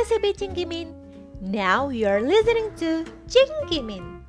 recipe Chingimin. Now you are listening to Chingimin.